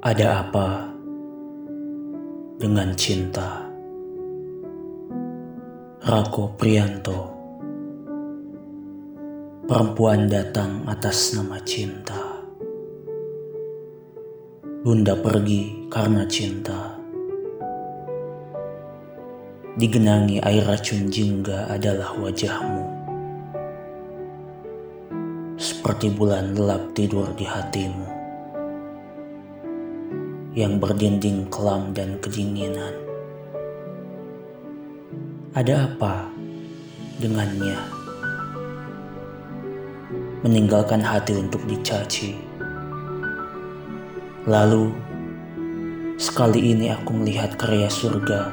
Ada apa dengan cinta? Rako Prianto Perempuan datang atas nama cinta. Bunda pergi karena cinta. Digenangi air racun jingga adalah wajahmu. Seperti bulan gelap tidur di hatimu yang berdinding kelam dan kedinginan. Ada apa dengannya? Meninggalkan hati untuk dicaci. Lalu, sekali ini aku melihat karya surga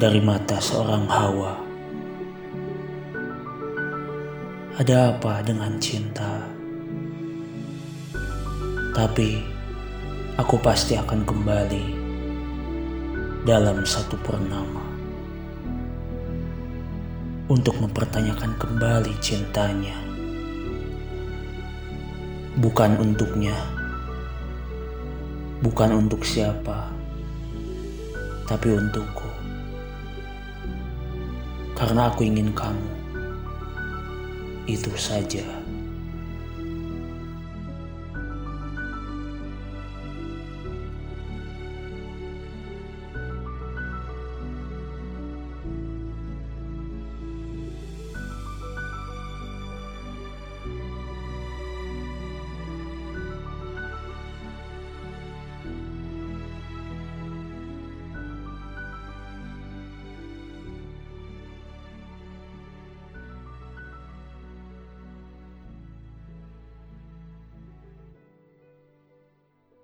dari mata seorang Hawa. Ada apa dengan cinta? Tapi aku pasti akan kembali dalam satu purnama untuk mempertanyakan kembali cintanya. Bukan untuknya, bukan untuk siapa, tapi untukku. Karena aku ingin kamu. Itu saja.